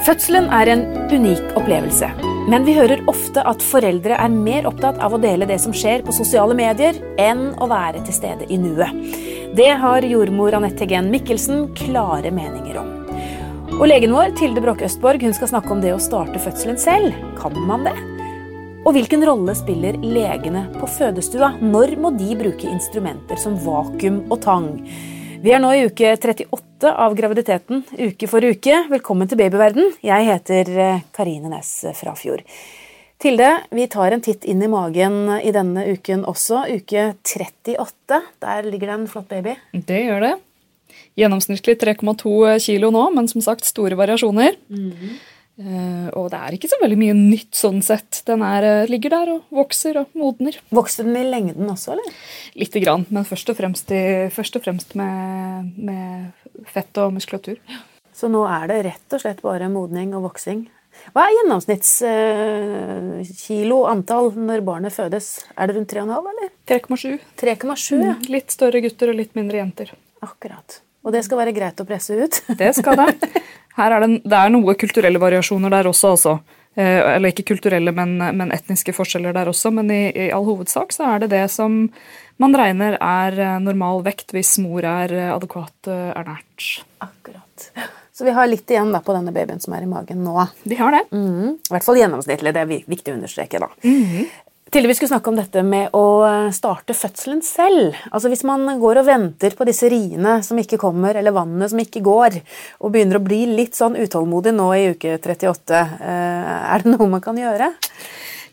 Fødselen er en unik opplevelse. Men vi hører ofte at foreldre er mer opptatt av å dele det som skjer på sosiale medier, enn å være til stede i nuet. Det har jordmor Anette Gen Mikkelsen klare meninger om. Og legen vår, Tilde Broch Østborg, hun skal snakke om det å starte fødselen selv. Kan man det? Og hvilken rolle spiller legene på fødestua? Når må de bruke instrumenter som vakuum og tang? Vi er nå i uke 38 av graviditeten, uke for uke. Velkommen til babyverden. Jeg heter eh, Karine Næss Frafjord. Tilde, vi tar en titt inn i magen i denne uken også. Uke 38. Der ligger det en flott baby. Det gjør det. Gjennomsnittlig 3,2 kilo nå, men som sagt store variasjoner. Mm -hmm. Uh, og det er ikke så veldig mye nytt sånn sett. Den er, uh, ligger der og vokser og modner. Vokser den i lengden også, eller? Lite grann, men først og fremst, i, først og fremst med, med, fett og muskulatur. Så nå er det rett og slett bare modning og voksing. Hva er gjennomsnittskilo uh, antall når barnet fødes? Er det rundt 3,5, eller? 3,7. 3,7, ja. Mm, litt større gutter og litt mindre jenter. Akkurat. Og det skal være greit å presse ut? det skal det. Her er det, det er noe kulturelle variasjoner der også, altså. Eller ikke kulturelle, men, men, etniske forskjeller der også. Men i, i, all hovedsak så er det det som man regner er eh, normal vekt hvis mor er eh, adekvat ernært. Akkurat. Så vi har litt igjen på denne babyen som er i magen nå. Vi har det. Mm, I hvert fall gjennomsnittlig. Det er viktig å understreke. da. Mm. Tilde vi skulle snakke om dette med å starte fødselen selv. Altså Hvis man går og venter på disse riene som ikke kommer, eller vannet som ikke går, og begynner å bli litt sånn utålmodig nå i uke 38, eh, er det noe man kan gjøre?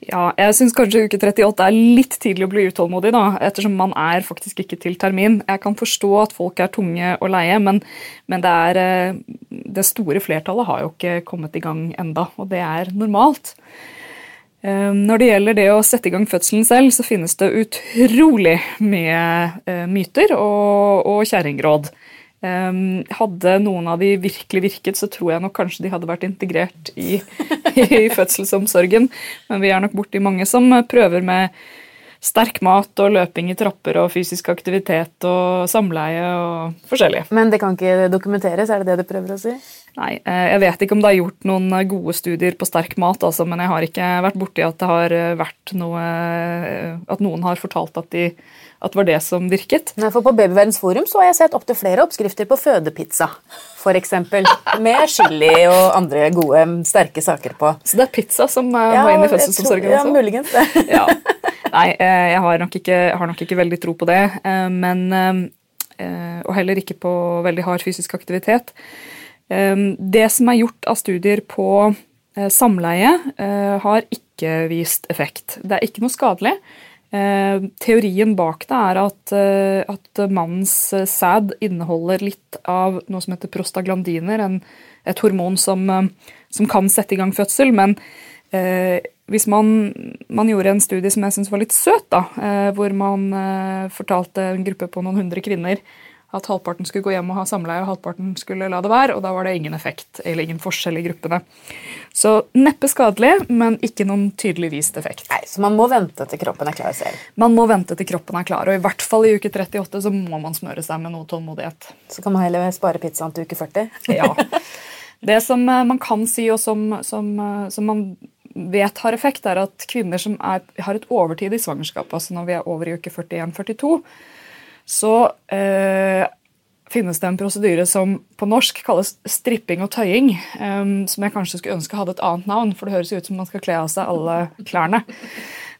Ja, jeg syns kanskje uke 38 er litt tidlig å bli utålmodig, da, ettersom man er faktisk ikke til termin. Jeg kan forstå at folk er tunge og leie, men, men det, er, eh, det store flertallet har jo ikke kommet i gang enda, og det er normalt. Ehm, når det gjelder det å sette i gang fødselen selv, så finnes det utrolig mye eh, myter og, og kjerringråd. Um, hadde noen av de virkelig virket, så tror jeg nok kanskje de hadde vært integrert i, i fødselsomsorgen. Men vi er nok borti mange som prøver med sterk mat og løping i trapper og fysisk aktivitet og samleie og forskjellig. Men det kan ikke dokumenteres, er det det du prøver å si? Nei, eh, jeg vet ikke om det er gjort noen eh, gode studier på sterk mat, altså, men jeg har ikke vært borti at det har eh, vært noe At noen har fortalt at, de, at det var det som virket. Nei, for På Babyverdens forum så har jeg sett opptil flere oppskrifter på fødepizza. For eksempel, med chili og andre gode, sterke saker på. Så det er pizza som ja, må inn i fødselsomsorgen? også? Ja, muligens det. ja. Nei, jeg har, nok ikke, har nok ikke veldig tro på det. Men, og heller ikke på veldig hard fysisk aktivitet. Det som er gjort av studier på eh, samleie, eh, har ikke vist effekt. Det er ikke noe skadelig. Ehm, teorien bak det er at, eh, at mannens sæd inneholder litt av noe som heter prostaglandiner, en, et hormon som, som, kan sette i gang fødsel. Men eh, hvis man, man, gjorde en studie som jeg syns var litt søt, da, eh, hvor man eh, fortalte en gruppe på noen hundre kvinner at halvparten skulle gå hjem og ha samleie, og halvparten skulle la det være. Og da var det ingen effekt eller ingen forskjell i gruppene. Så neppe skadelig, men ikke noen tydelig vist effekt. Nei, Så man må vente til kroppen er klar selv? Man må vente til kroppen er klar, og i hvert fall i uke 38 så må man smøre seg med noe tålmodighet. Så kan man heller spare pizzaen til uke 40? ja. Det som eh, man kan si, og som, som, eh, som man vet har effekt, er at kvinner som er, har et overtid i svangerskapet, altså når vi er over i uke 41-42 så eh, finnes det en prosedyre som på norsk kalles stripping og tøying. Um, som jeg kanskje skulle ønske hadde et annet navn, for det høres ut som man skal kle av seg alle klærne.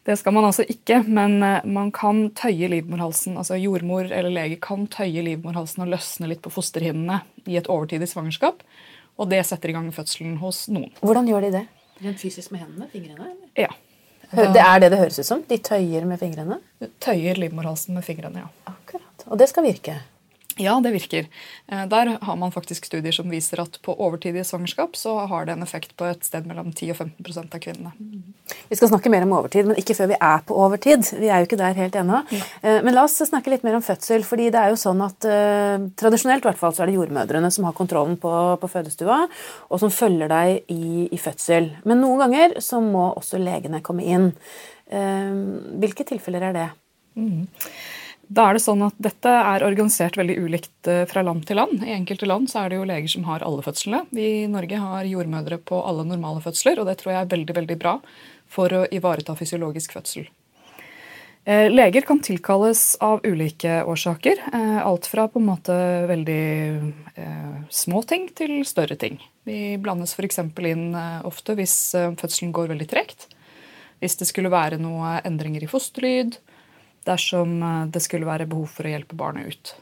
Det skal man altså ikke, men uh, man kan tøye livmorhalsen. altså Jordmor eller lege kan tøye livmorhalsen og løsne litt på fosterhinnene i et overtidig svangerskap. Og det setter i gang fødselen hos noen. Hvordan gjør de det? Rent fysisk med hendene? Fingrene? Eller? Ja. Det er det det høres ut som? De tøyer med fingrene? Tøyer livmorhalsen med fingrene, ja. Og det skal virke? Ja, det virker. Eh, der har man faktisk studier som viser at på overtidige svangerskap så har det en effekt på et sted mellom 10 og 15% av kvinnene. Vi skal snakke mer om overtid, men ikke før vi er på overtid. Vi er jo ikke der helt ennå. Ja. Men la oss snakke litt mer om fødsel. fordi det er jo sånn at uh, Tradisjonelt hvert fall, så er det jordmødrene som har kontrollen på, på fødestua, og som følger deg i, i, fødsel. Men noen ganger så må også legene komme inn. Hvilke tilfeller er det? Mm. Da er det sånn at Dette er organisert veldig ulikt eh, fra land til land. I enkelte land så er det jo leger som har alle fødslene. Vi i Norge har jordmødre på alle normale fødsler, og det tror jeg er veldig veldig bra for å ivareta fysiologisk fødsel. Eh, leger kan tilkalles av ulike årsaker. Eh, alt fra på en måte veldig små ting til større ting. Vi blandes f.eks. inn ofte hvis fødselen går veldig tregt. Hvis det skulle være noen endringer i fosterlyd dersom eh, det skulle være behov for å hjelpe barnet ut.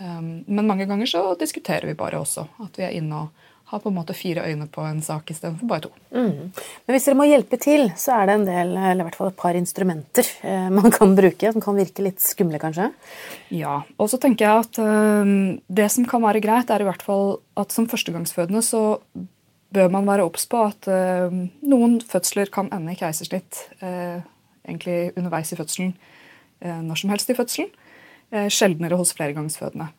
Um, men mange ganger så diskuterer vi bare også at vi er inne og har på en måte fire øyne på en sak istedenfor bare to. Mm. Men hvis dere må hjelpe til, så er det en del, eller i hvert fall et par instrumenter eh, man kan bruke, som kan virke litt skumle, kanskje? Ja. Og så tenker jeg at um, det som kan være greit, er i hvert fall at som førstegangsfødende så bør man være obs på at uh, noen fødsler kan ende i keisersnitt uh, egentlig underveis i fødselen Eh, når som helst i fødselen. Eh, sjeldnere hos flergangsfødende.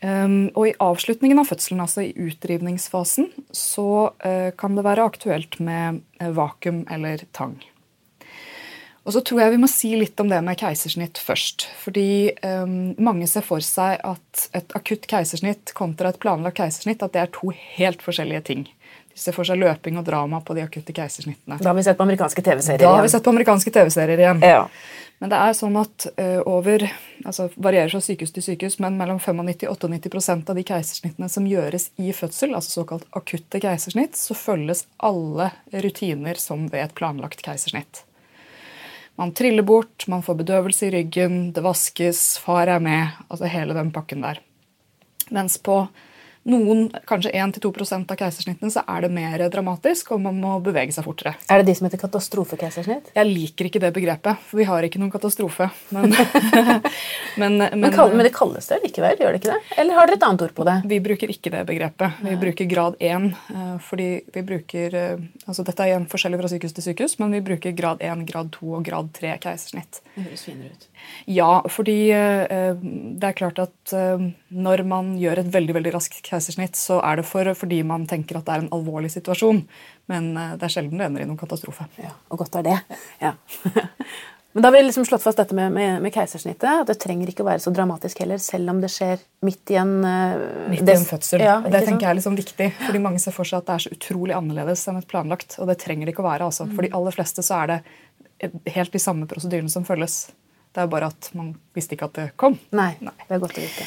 Um, og i avslutningen av fødselen, altså i utdrivningsfasen, så uh, kan det være aktuelt med vakuum eller tang. Og så tror jeg vi må si litt om det med keisersnitt først. Fordi um, mange ser for seg at et akutt keisersnitt kontra et planlagt keisersnitt at det er to helt forskjellige ting. Ser for seg løping og drama på de akutte keisersnittene. Da har vi sett på amerikanske TV-serier igjen. Da har vi sett på amerikanske TV-serier igjen. Ja. Men det er sånn at uh, over altså varierer fra sykehus til sykehus, men mellom 95 og 98% av de keisersnittene som gjøres i fødsel, altså såkalt akutte keisersnitt, så følges alle rutiner som ved et planlagt keisersnitt. Man triller bort, man får bedøvelse i ryggen, det vaskes, far er med, altså hele den pakken der. Mens på noen, kanskje 1-2% av keisersnittene, så er det mer dramatisk, og man må bevege seg fortere. Er det de som heter katastrofekeisersnitt? Jeg liker ikke det begrepet, for vi har ikke noen katastrofe. Men, men, men, men, det kalles det likevel, gjør det ikke det? Eller har dere et annet ord på det? Vi bruker ikke det begrepet. Vi bruker grad 1. Eh, fordi vi bruker, eh, altså Dette er igjen forskjellig fra sykehus til sykehus, men vi bruker grad 1, grad 2 og grad 3 keisersnitt. Det høres finere ut. Ja, fordi eh, det er klart at når man gjør et veldig veldig raskt keisersnitt, så er det for, fordi man tenker at det er en alvorlig situasjon. Men eh, det er sjelden det ender i noen katastrofe. Ja, Og godt er det. Ja. Men da har vi liksom slått fast dette med, med, med, keisersnittet. at Det trenger ikke å være så dramatisk heller, selv om det skjer midt i en uh, Midt i en fødsel. Ja, det tenker jeg er liksom viktig. fordi Mange ser for seg at det er så utrolig annerledes enn et planlagt. Og det trenger det ikke å være. altså. For de aller fleste så er det helt de samme prosedyrene som følges. Det er bare at man visste ikke at det kom. Nei, Nei. det er godt å vite.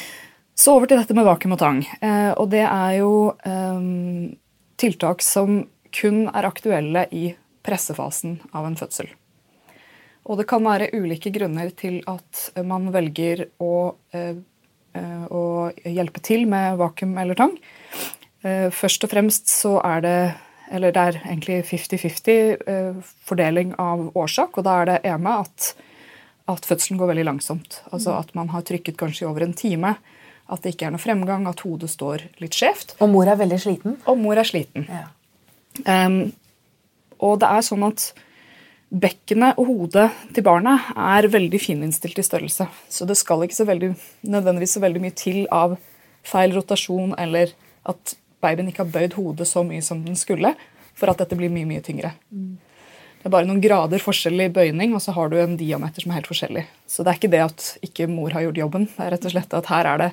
Så over til dette med vakuum og tang. Eh, og det er jo eh, tiltak som kun er aktuelle i pressefasen av en fødsel. Og det kan være ulike grunner til at man velger å, eh, eh å hjelpe til med vakuum eller tang. Eh, først og fremst så er det eller det er egentlig 50-50 eh, fordeling av årsak. Og da er det ene at, at fødselen går veldig langsomt. Altså at man har trykket kanskje i over en time at det ikke er noe fremgang, at hodet står litt skjevt. Og mor er veldig sliten? Og mor er sliten. Ja. Um, og det er sånn at bekkenet og hodet til barnet er veldig fininnstilt i størrelse. Så det skal ikke så veldig, nødvendigvis så veldig mye til av feil rotasjon eller at babyen ikke har bøyd hodet så mye som den skulle, for at dette blir mye, mye tyngre. Mm. Det er bare noen grader forskjell i bøyning, og så har du en diameter som er helt forskjellig. Så det er ikke det at ikke mor har gjort jobben. Det er rett og slett at her er det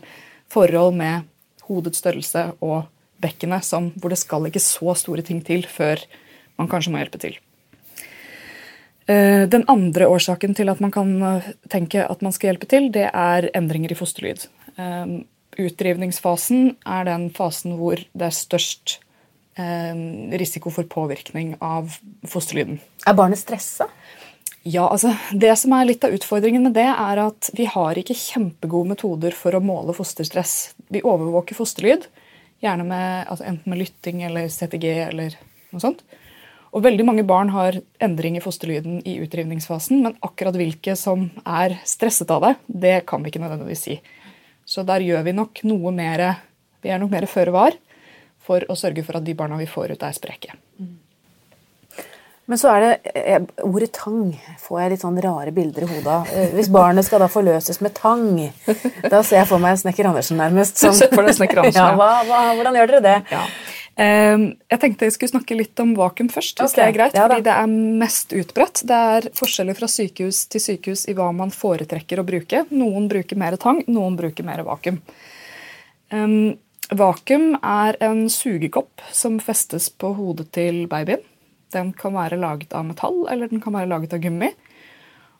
forhold med hodets størrelse og bekkenet hvor det skal ikke så store ting til før man kanskje må hjelpe til. Eh, den andre årsaken til at man kan eh, tenke at man skal hjelpe til, det er endringer i fosterlyd. Eh, utdrivningsfasen er den fasen hvor det er størst risiko for påvirkning av fosterlyden. Er barnet stressa? Ja, altså Det som er litt av utfordringen med det, er at vi har ikke kjempegode metoder for å måle fosterstress. Vi overvåker fosterlyd, gjerne med, altså enten med lytting eller CTG eller noe sånt. Og veldig mange barn har endring i fosterlyden i utdrivningsfasen, men akkurat hvilke som er stresset av det, det kan vi ikke nødvendigvis si. Så der gjør vi nok noe mer Vi er nok mer føre var for å sørge for at de barna vi får ut, er spreke. Men så er det eh, ordet tang. Får jeg litt sånn rare bilder i hodet av. Hvis barnet skal da forløses med tang, da ser jeg for meg Snekker Andersen nærmest. Som, for det Andersen, ja, hva, hva, hvordan gjør dere det? Ja. Eh, jeg tenkte jeg skulle snakke litt om vakuum først, hvis okay. det er greit. ja fordi det er mest utbredt. Det er forskjeller fra sykehus til sykehus i hva man foretrekker å bruke. Noen bruker mer tang, noen bruker mer vakuum. Um, vakuum er en sugekopp som festes på hodet til babyen. Den kan være laget av metall eller den kan være laget av gummi.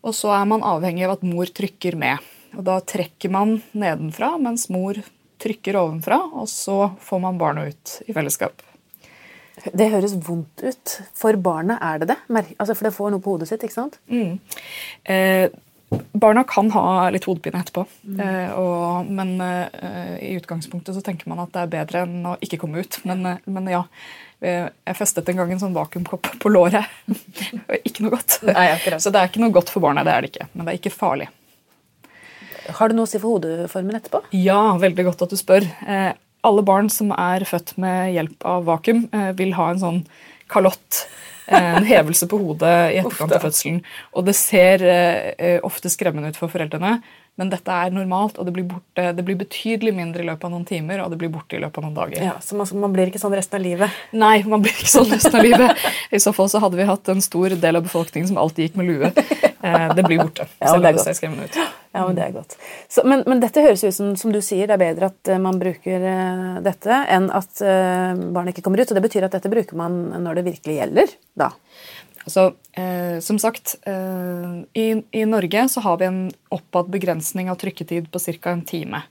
Og så er man avhengig av at mor trykker med. Og Da trekker man nedenfra, mens mor trykker ovenfra, og så får man barnet ut i fellesskap. Det høres vondt ut. For barnet er det det. Altså, for det får noe på hodet sitt, ikke sant? Eh, barna kan ha litt hodepine etterpå, eh, og, men eh, i utgangspunktet så tenker man at det er bedre enn å ikke komme ut. Men, eh, men ja, eh, jeg festet en gang en sånn vakuumkopp på låret. Ikke noe godt. Nei. Så det er ikke noe godt for barna, det er det ikke. Men det er ikke farlig. Har det noe å si for hodeformen etterpå? Ja, veldig godt at du spør. Eh, alle barn som er født med hjelp av vakuum, eh, vil ha en sånn kalott. En hevelse på hodet i etterkant av fødselen. Og det ser eh, ofte skremmende ut for foreldrene, men dette er normalt, og det blir, borte, det blir betydelig mindre i løpet av noen timer, og det blir borte i løpet av noen dager. Ja, Så man, man blir ikke sånn resten av livet? Nei, man blir ikke sånn resten av livet. I så fall så hadde vi hatt en stor del av befolkningen som alltid gikk med lue. Eh, det blir borte. Ja, selv det om det ser skremmende ut. Ja, men det er godt. Så, men, men dette høres ut som, som du sier, det er bedre at eh, man bruker eh, dette enn at barnet ikke kommer ut. Og det betyr at dette bruker man når det virkelig gjelder, da. Altså, eh, som sagt, eh, i, i Norge så har vi en oppad begrensning av trykketid på ca. en time.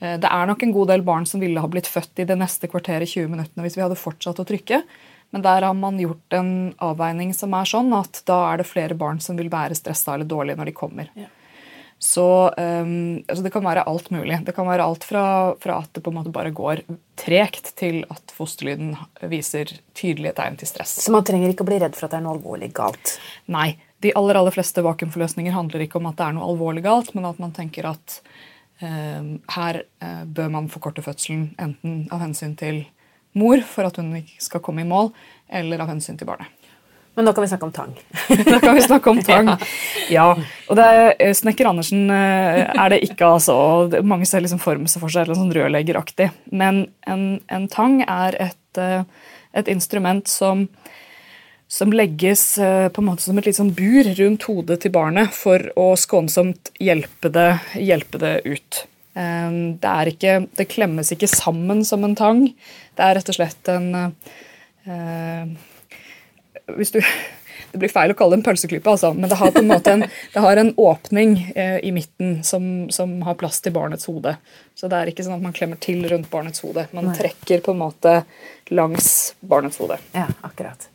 Eh, det er nok en god del barn som ville ha blitt født i det neste kvarteret 20 minuttene hvis vi hadde fortsatt å trykke, men der har man gjort en avveining som er sånn at da er det flere barn som vil være stressa eller dårlige når de kommer. Så um, altså det kan være alt mulig. Det kan være alt fra, fra at det på en måte bare går tregt, til at fosterlyden viser tydelige tegn til stress. Så man trenger ikke å bli redd for at det er noe alvorlig galt. Nei. De aller, aller fleste vakuumforløsninger handler ikke om at det er noe alvorlig galt, men at man tenker at um, her uh, bør man forkorte fødselen enten av hensyn til mor for at hun ikke skal komme i mål, eller av hensyn til barnet. Men nå kan vi snakke om tang. Da kan vi snakke om tang. Ja, og det er, eh, Snekker Andersen eh, er det ikke, altså. Mange ser liksom for seg for seg eller sånn rørleggeraktig. Men en, en tang er et, eh, et instrument som, som legges på en måte som et litt sånn bur rundt hodet til barnet for å skånsomt hjelpe det, hjelpe det ut. Eh, Det, er ikke, det klemmes ikke sammen som en tang. Det er rett og slett en eh, hvis du, Det blir feil å kalle det en pølseklype, altså, men det har på en måte en, det har en åpning eh, i midten som, som har plass til barnets hode. Så det er ikke sånn at man klemmer til rundt barnets hode. Man trekker på en måte langs barnets hode. Ja, akkurat.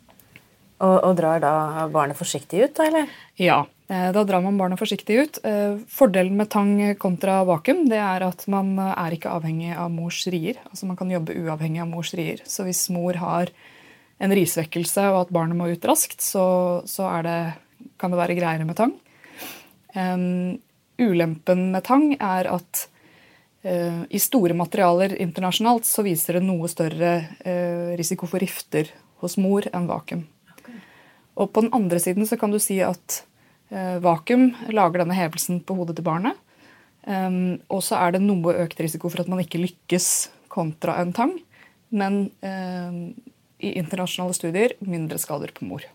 Og, og drar da barnet forsiktig ut, da, eller? Ja, da drar man barna forsiktig ut. Eh, Fordelen med tang kontra vakuum det er at man eh, er ikke avhengig av mors rier. Altså Man kan jobbe uavhengig av mors rier. Så hvis mor har en risvekkelse og at barnet må ut raskt, så, så er det, kan det være greiere med tang. Um, ulempen med tang er at uh, i store materialer internasjonalt så viser det noe større uh, risiko for rifter hos mor enn vakuum. Og på den andre siden så kan du si at eh, vakuum lager denne hevelsen på hodet til barnet. Um, og så er det noe økt risiko for at man ikke lykkes kontra en tang. Men um, i internasjonale studier mindre skader på mor.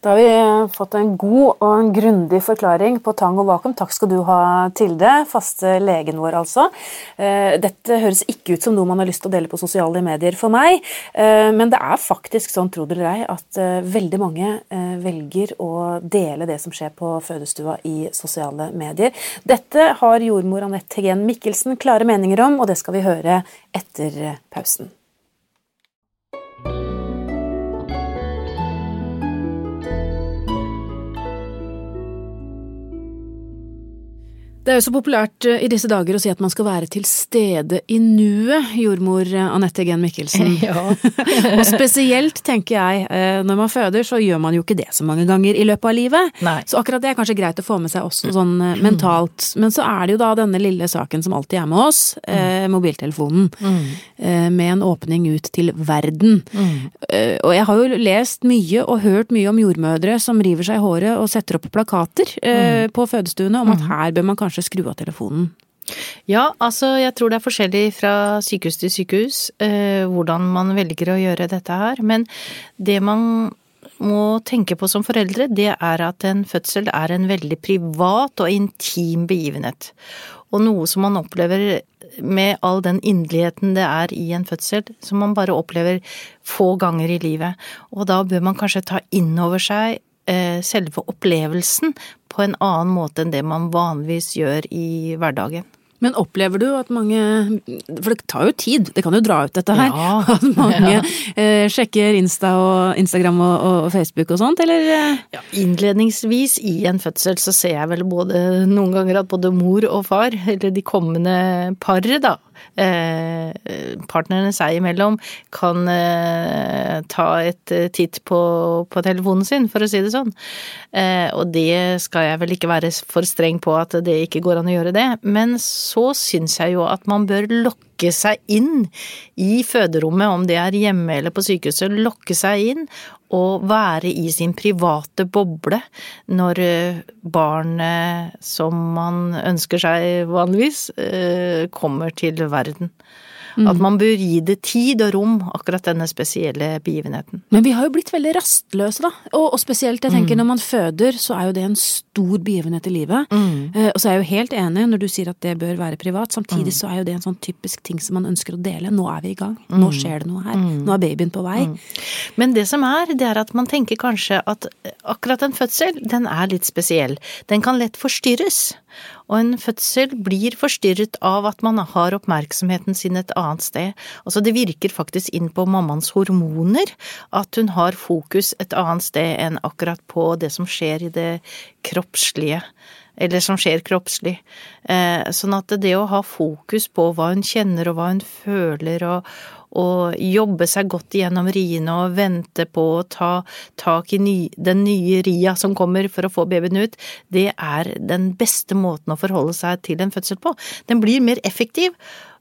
Da har vi fått en god og en grundig forklaring på tang og vakuum. Takk skal du ha, Tilde, faste legen vår altså. Eh, Dette høres ikke ut som noe man har lyst til å dele på sosiale medier for meg, eh, men det er faktisk sånn, tro det eller ei, at eh, veldig mange velger å dele det som skjer på fødestua i sosiale medier. Dette har jordmor Anette Hegen Mikkelsen klare meninger om, og det skal vi høre etter pausen. Det er jo så populært eh, i disse dager å si at man skal være til stede i nuet, jordmor eh, Anette Gen Mikkelsen. og spesielt, tenker jeg, eh, når man føder, så gjør man jo ikke det så mange ganger i løpet av livet. Nei. Så akkurat det er kanskje greit å få med seg også sånn mentalt. Men så er det jo da denne lille saken som alltid er med oss, mm. mobiltelefonen, Mm. med en åpning ut til verden. Mm. og jeg har jo lest mye og hørt mye om jordmødre som river seg i håret og setter opp plakater eh, på fødestuene om at her bør man kanskje skru av telefonen. Ja, altså jeg tror det er forskjellig fra sykehus til sykehus eh, hvordan man velger å gjøre dette her. Men det man må tenke på som foreldre, det er at en fødsel er en veldig privat og intim begivenhet. Og noe som man opplever med all den inderligheten det er i en fødsel, som man bare opplever få ganger i livet. Og da bør man kanskje ta inn over seg selve opplevelsen på en annen måte enn det man vanligvis gjør i hverdagen. Men opplever du at mange For det tar jo tid, det kan jo dra ut dette her. Ja. At mange Ja. eh, sjekker Insta og Instagram og, og Facebook og sånt, eller? eh? Ja, innledningsvis i en fødsel så ser jeg vel både noen ganger at både mor og far, eller de kommende paret da, eh, partnerne seg imellom, kan eh, ta et eh, titt på, på telefonen sin, for å si det sånn. Eh, og det skal jeg vel ikke være for streng på at det ikke går an å gjøre det, men så syns jeg jo at man bør lokke seg inn i føderommet, om det er hjemme eller på sykehuset, lokke seg inn og være i sin private boble når eh, barnet som man ønsker seg vanligvis, eh, kommer til verden. At man bør gi det tid og rom, akkurat denne spesielle begivenheten. Men vi har jo blitt veldig rastløse, da. Og, og spesielt, jeg tenker når man føder, så er jo det en stor begivenhet i livet. Eh, og så er jeg jo helt enig når du sier at det bør være privat. Samtidig så er jo det en sånn typisk ting som man ønsker å dele. Nå er vi i gang. Nå skjer det noe her. Nå er babyen på vei. Men det som er, det er at man tenker kanskje at akkurat en fødsel, den er litt spesiell. Den kan lett forstyrres. Og en fødsel blir forstyrret av at man har oppmerksomheten sin et annet sted. Altså det virker faktisk inn på mammaens hormoner at hun har fokus et annet sted enn akkurat på det som skjer i det kroppslige. Eller som skjer kroppslig. Eh, sånn at det å ha fokus på hva hun kjenner og hva hun føler og, og jobbe seg godt gjennom riene og vente på å ta tak i ny, den nye ria som kommer for å få babyen ut, det er den beste måten å forholde seg til en fødsel på. Den blir mer effektiv,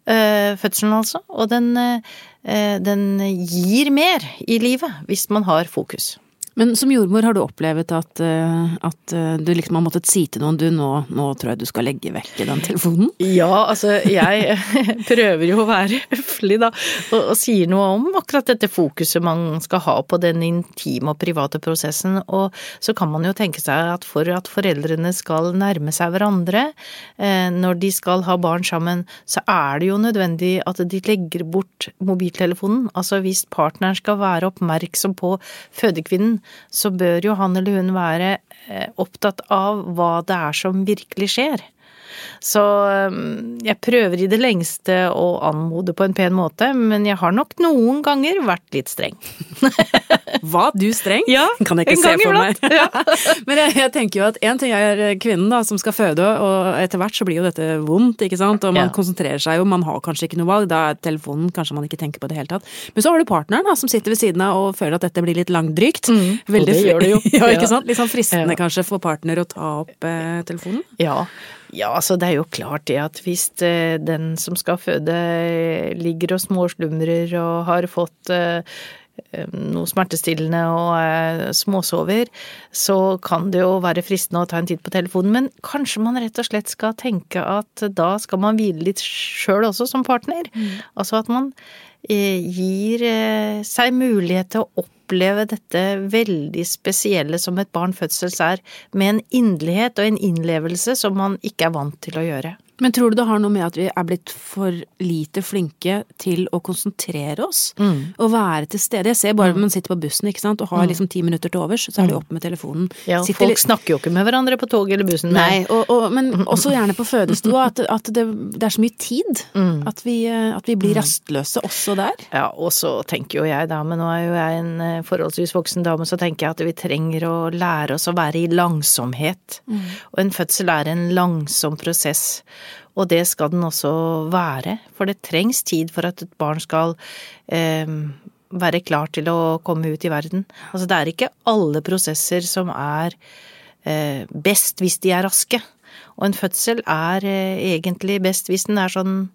øh, fødselen altså, og den, øh, den gir mer i livet hvis man har fokus. Men som jordmor har du opplevd at, eh, at eh, du liksom har måttet si til noen du nå, nå tror jeg du skal legge vekk den telefonen? Ja, altså jeg prøver jo å være høflig da, og, og sier noe om akkurat dette fokuset man skal ha på den intime og private prosessen. Og så kan man jo tenke seg at for at foreldrene skal nærme seg hverandre eh, når de skal ha barn sammen, så er det jo nødvendig at de legger bort mobiltelefonen. Altså hvis partneren skal være oppmerksom på fødekvinnen, så bør jo han eller hun være eh, opptatt av hva det er som virkelig skjer. Så um, jeg prøver i det lengste å anmode på en pen måte, men jeg har nok noen ganger vært litt streng. Var du streng? Ja, kan jeg ikke en se for meg. Ja. Men jeg, jeg tenker jo at én ting er kvinnen da, som skal føde, og etter hvert så blir jo dette vondt, ikke sant. Og man Ja. konsentrerer seg jo, man har kanskje ikke noe valg, da er telefonen kanskje man ikke tenker på det hele tatt. Men så har du partneren da, som sitter ved siden av og føler at dette blir litt langdrygt. Mm, og det gjør det jo. ja, ikke sant. Litt sånn fristende Ja. kanskje for partner å ta opp eh, telefonen. Ja. Ja, altså det er jo klart det at hvis eh, den som skal føde ligger og småslumrer og har fått eh, noe smertestillende og eh, småsover, så kan det jo være fristende å ta en titt på telefonen, men kanskje man rett og slett skal tenke at da skal man hvile litt sjøl også som partner. Altså at man gir eh, seg mulighet til å oppleve dette veldig spesielle som et barn fødsels er, med en inderlighet og en innlevelse som man ikke er vant til å gjøre. Men tror du det har noe med at vi er blitt for lite flinke til å konsentrere oss? Mm. Og være til stede? Jeg ser bare når man sitter på bussen ikke sant, og har liksom ti minutter til overs, så er det opp med telefonen. Mm. Ja, Sitter folk litt- snakker jo ikke med hverandre på toget eller bussen. Nei, og, og, men også gjerne på fødestua. At, at det, det er så mye tid. Mm. At, vi, at vi blir rastløse også der. Ja, og så tenker jo jeg da, men nå er jo jeg en eh, forholdsvis voksen dame, så tenker jeg at vi trenger å lære oss å være i langsomhet. Og en fødsel er en langsom prosess. Og det skal den også være, for det trengs tid for at et barn skal eh, være klar til å komme ut i verden. Altså det er ikke alle prosesser som er eh, best hvis de er raske. Og en fødsel er eh, egentlig best hvis den er sånn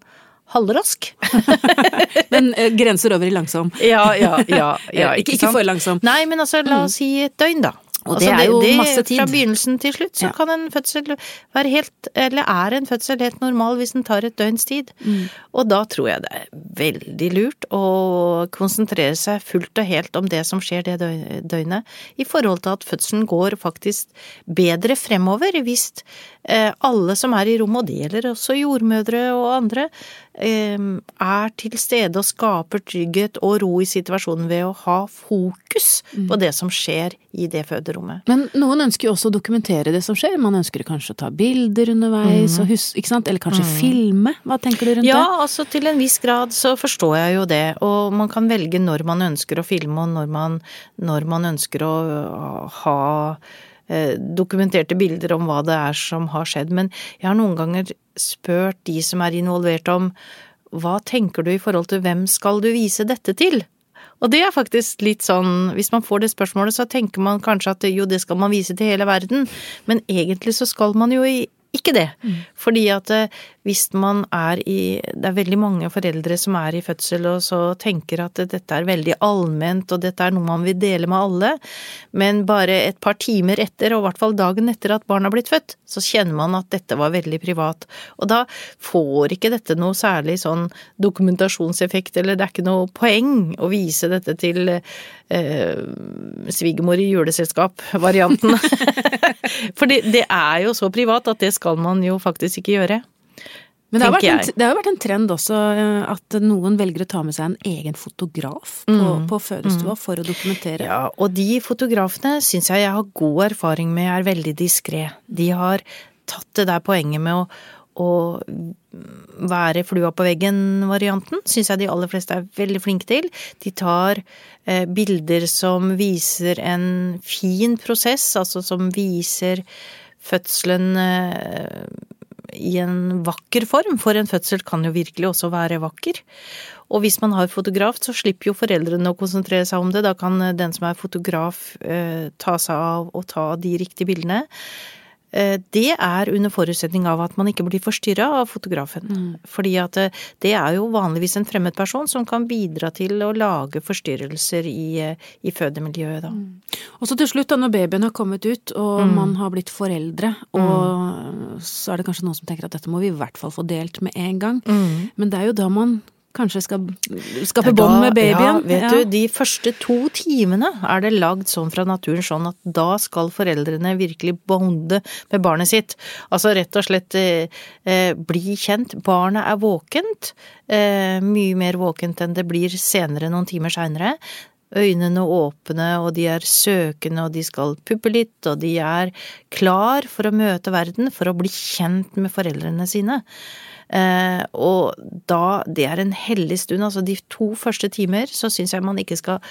halvrask. Den eh, grenser over i langsom. Ja, ja, ja. ja ikke, ikke for langsom. Nei, men altså, la oss si et døgn, da. Og det er jo masse tid. Fra begynnelsen til slutt så Ja. kan en fødsel være helt, eller er en fødsel helt normal hvis den tar et døgns tid. Mm. Og da tror jeg det er veldig lurt å konsentrere seg fullt og helt om det som skjer det døgnet, i forhold til at fødselen går faktisk bedre fremover hvis eh, alle som er i rommet, og det gjelder også jordmødre og andre, eh, er til stede og skaper trygghet og ro i situasjonen ved å ha fokus Mm. på det som skjer i det føderommet. Men noen ønsker jo også å dokumentere det som skjer. Man ønsker kanskje å ta bilder underveis, og hus eller kanskje filme. Hva tenker du rundt Ja, det? altså til en viss grad så forstår jeg jo det, og man kan velge når man ønsker å filme og når man, når man ønsker å ha eh, dokumenterte bilder om hva det er som har skjedd. Men jeg har noen ganger spurt de som er involvert om hva tenker du i forhold til hvem skal du vise dette til? Og det er faktisk litt sånn, hvis man får det spørsmålet, så tenker man kanskje at jo, det skal man vise til hele verden, men egentlig så skal man jo ikke det. Fordi at eh, hvis man er i Det er veldig mange foreldre som er i fødsel og så tenker at dette er veldig allment og dette er noe man vil dele med alle, men bare et par timer etter, og i hvert fall dagen etter at barnet har blitt født, så kjenner man at dette var veldig privat. Og da får ikke dette noe særlig sånn dokumentasjonseffekt, eller det er ikke noe poeng å vise dette til eh, svigermor i juleselskap-varianten. For det, det er jo så privat at det skal man jo faktisk ikke gjøre. Men det har, vært en, det har vært en trend også eh, at noen velger å ta med seg en egen fotograf på, på fødestua for å dokumentere. Ja, og de fotografene syns jeg jeg har god erfaring med er veldig diskré. De har tatt det der poenget med å, å være flua på veggen-varianten, syns jeg de aller fleste er veldig flinke til. De tar eh, bilder som viser en fin prosess, altså som viser fødselen eh, i en vakker form, for en fødsel kan jo virkelig også være vakker. Og hvis man har fotograf, så slipper jo foreldrene å konsentrere seg om det. Da kan den som er fotograf eh, ta seg av og ta de riktige bildene. Eh, Det er under forutsetning av at man ikke blir forstyrra av fotografen. Fordi at eh, det er jo vanligvis en fremmed person som kan bidra til å lage forstyrrelser i, eh, i fødemiljøet, da. Og så til slutt, da, når babyen har kommet ut og Mm. man har blitt foreldre, og så er det kanskje noen som tenker at dette må vi i hvert fall få delt med en gang. Men det er jo da man kanskje skal skape bånd med babyen. Ja, vet Ja. du, de første to timene er det lagd sånn fra naturen sånn at da skal foreldrene virkelig bonde med barnet sitt. Altså rett og slett eh, eh, bli kjent. Barnet er våkent. Eh, mye mer våkent enn det blir senere, noen timer seinere. Øynene åpne, og de er søkende, og de skal puppe litt, og de er klar for å møte verden, for å bli kjent med foreldrene sine. Eh, og da, det er en hellig stund, altså de to første timer, så syns jeg man ikke skal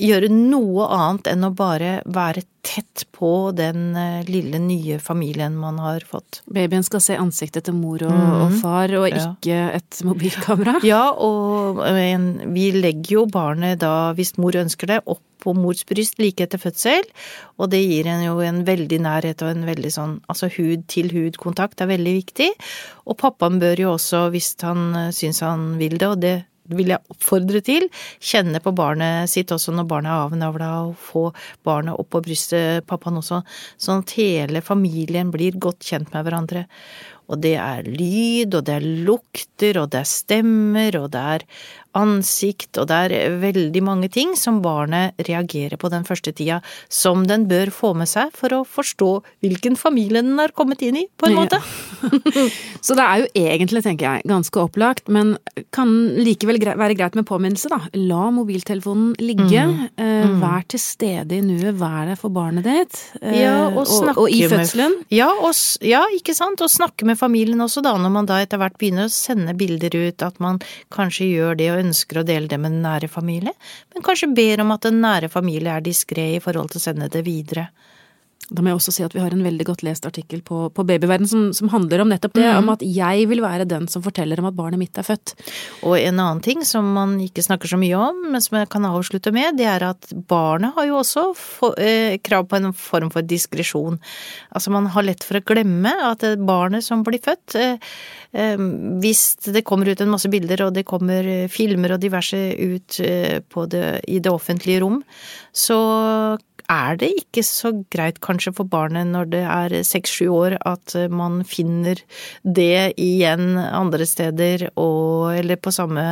gjøre noe annet enn å bare være tett på den eh, lille nye familien man har fått. Babyen skal se ansiktet til mor og, og far, og ikke Ja. et mobilkamera. Ja, og men, vi legger jo barnet da, hvis mor ønsker det, opp på mors bryst like etter fødsel, og det gir en jo en veldig nærhet og en veldig sånn, altså hud-til-hud-kontakt er veldig viktig. Og pappaen bør jo også, hvis han eh, syns han vil det, og det vil jeg oppfordre til, kjenne på barnet sitt også når barnet er avnavla, og få barnet opp på brystet, pappaen også, sånn at hele familien blir godt kjent med hverandre. Og det er lyd, og det er lukter, og det er stemmer, og det er ansikt, og det er veldig mange ting som barnet reagerer på den første tida, som den bør få med seg for å forstå hvilken familie den er kommet inn i, på en Ja. måte. Så det er jo egentlig, tenker jeg, ganske opplagt, men kan likevel være greit med påminnelse, da. La mobiltelefonen ligge. Mm. Eh, vær til stede i nuet, vær der for barnet ditt. Eh, Ja, og og, og, i med- fødselen. Ja, og, ja, ikke sant, og snakke med familien også da, når man da etter hvert begynner å sende bilder ut, at man kanskje gjør det og ønsker å dele det med den nære familie, men kanskje ber om at den nære familie er diskré i forhold til å sende det videre. Da må jeg også si at vi har en veldig godt lest artikkel på, på Babyverden som, som handler om nettopp det, om at jeg vil være den som forteller om at barnet mitt er født. Og en annen ting som man ikke snakker så mye om, men som jeg kan avslutte med, det er at barnet har jo også for, eh, krav på en form for diskresjon. Altså man har lett for å glemme at det barnet som blir født, eh, eh, hvis det kommer ut en masse bilder og det kommer eh, filmer og diverse ut eh, på det, i det offentlige rom, så er det ikke så greit kanskje for barnet når det er seks-sju år at man finner det igjen andre steder og eller på samme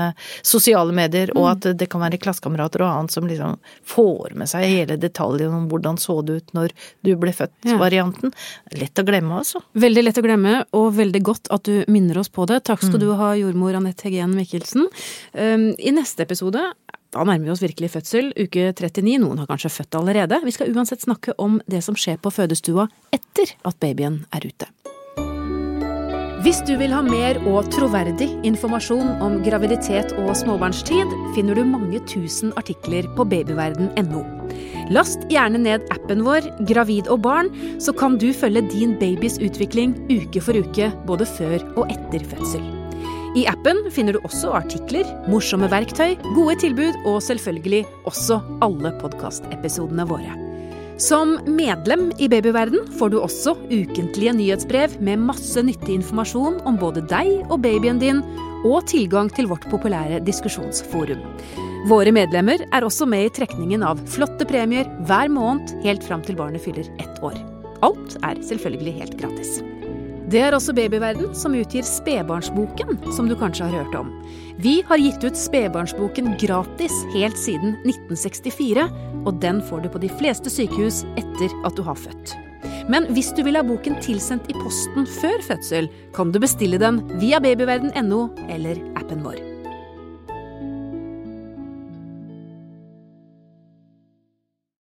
sosiale medier, og at det kan være klassekamerater og annet som liksom får med seg hele detaljen om hvordan så det ut når du ble født-varianten. Lett å glemme, altså. Veldig lett å glemme, og veldig godt at du minner oss på det. Takk skal du ha, jordmor Anette Hegen Mikkelsen. Um, I neste episode da nærmer vi oss virkelig fødsel, uke 39. Noen har kanskje født allerede. Vi skal uansett snakke om det som skjer på fødestua etter at babyen er ute. Hvis du vil ha mer og troverdig informasjon om graviditet og småbarnstid, finner du mange tusen artikler på babyverden.no. Last gjerne ned appen vår Gravid og barn, så kan du følge din babys utvikling uke for uke, både før og etter fødsel. I appen finner du også artikler, morsomme verktøy, gode tilbud og selvfølgelig også alle podkastepisodene våre. Som medlem i Babyverden får du også ukentlige nyhetsbrev med masse nyttig informasjon om både deg og babyen din, og tilgang til vårt populære diskusjonsforum. Våre medlemmer er også med i trekningen av flotte premier hver måned helt fram til barnet fyller ett år. Alt er selvfølgelig helt gratis. Det er også Babyverden som utgir Spedbarnsboken, som du kanskje har hørt om. Vi har gitt ut Spedbarnsboken gratis helt siden 1964, og den får du på de fleste sykehus etter at du har født. Men hvis du vil ha boken tilsendt i posten før fødsel, kan du bestille den via babyverden.no eller appen vår.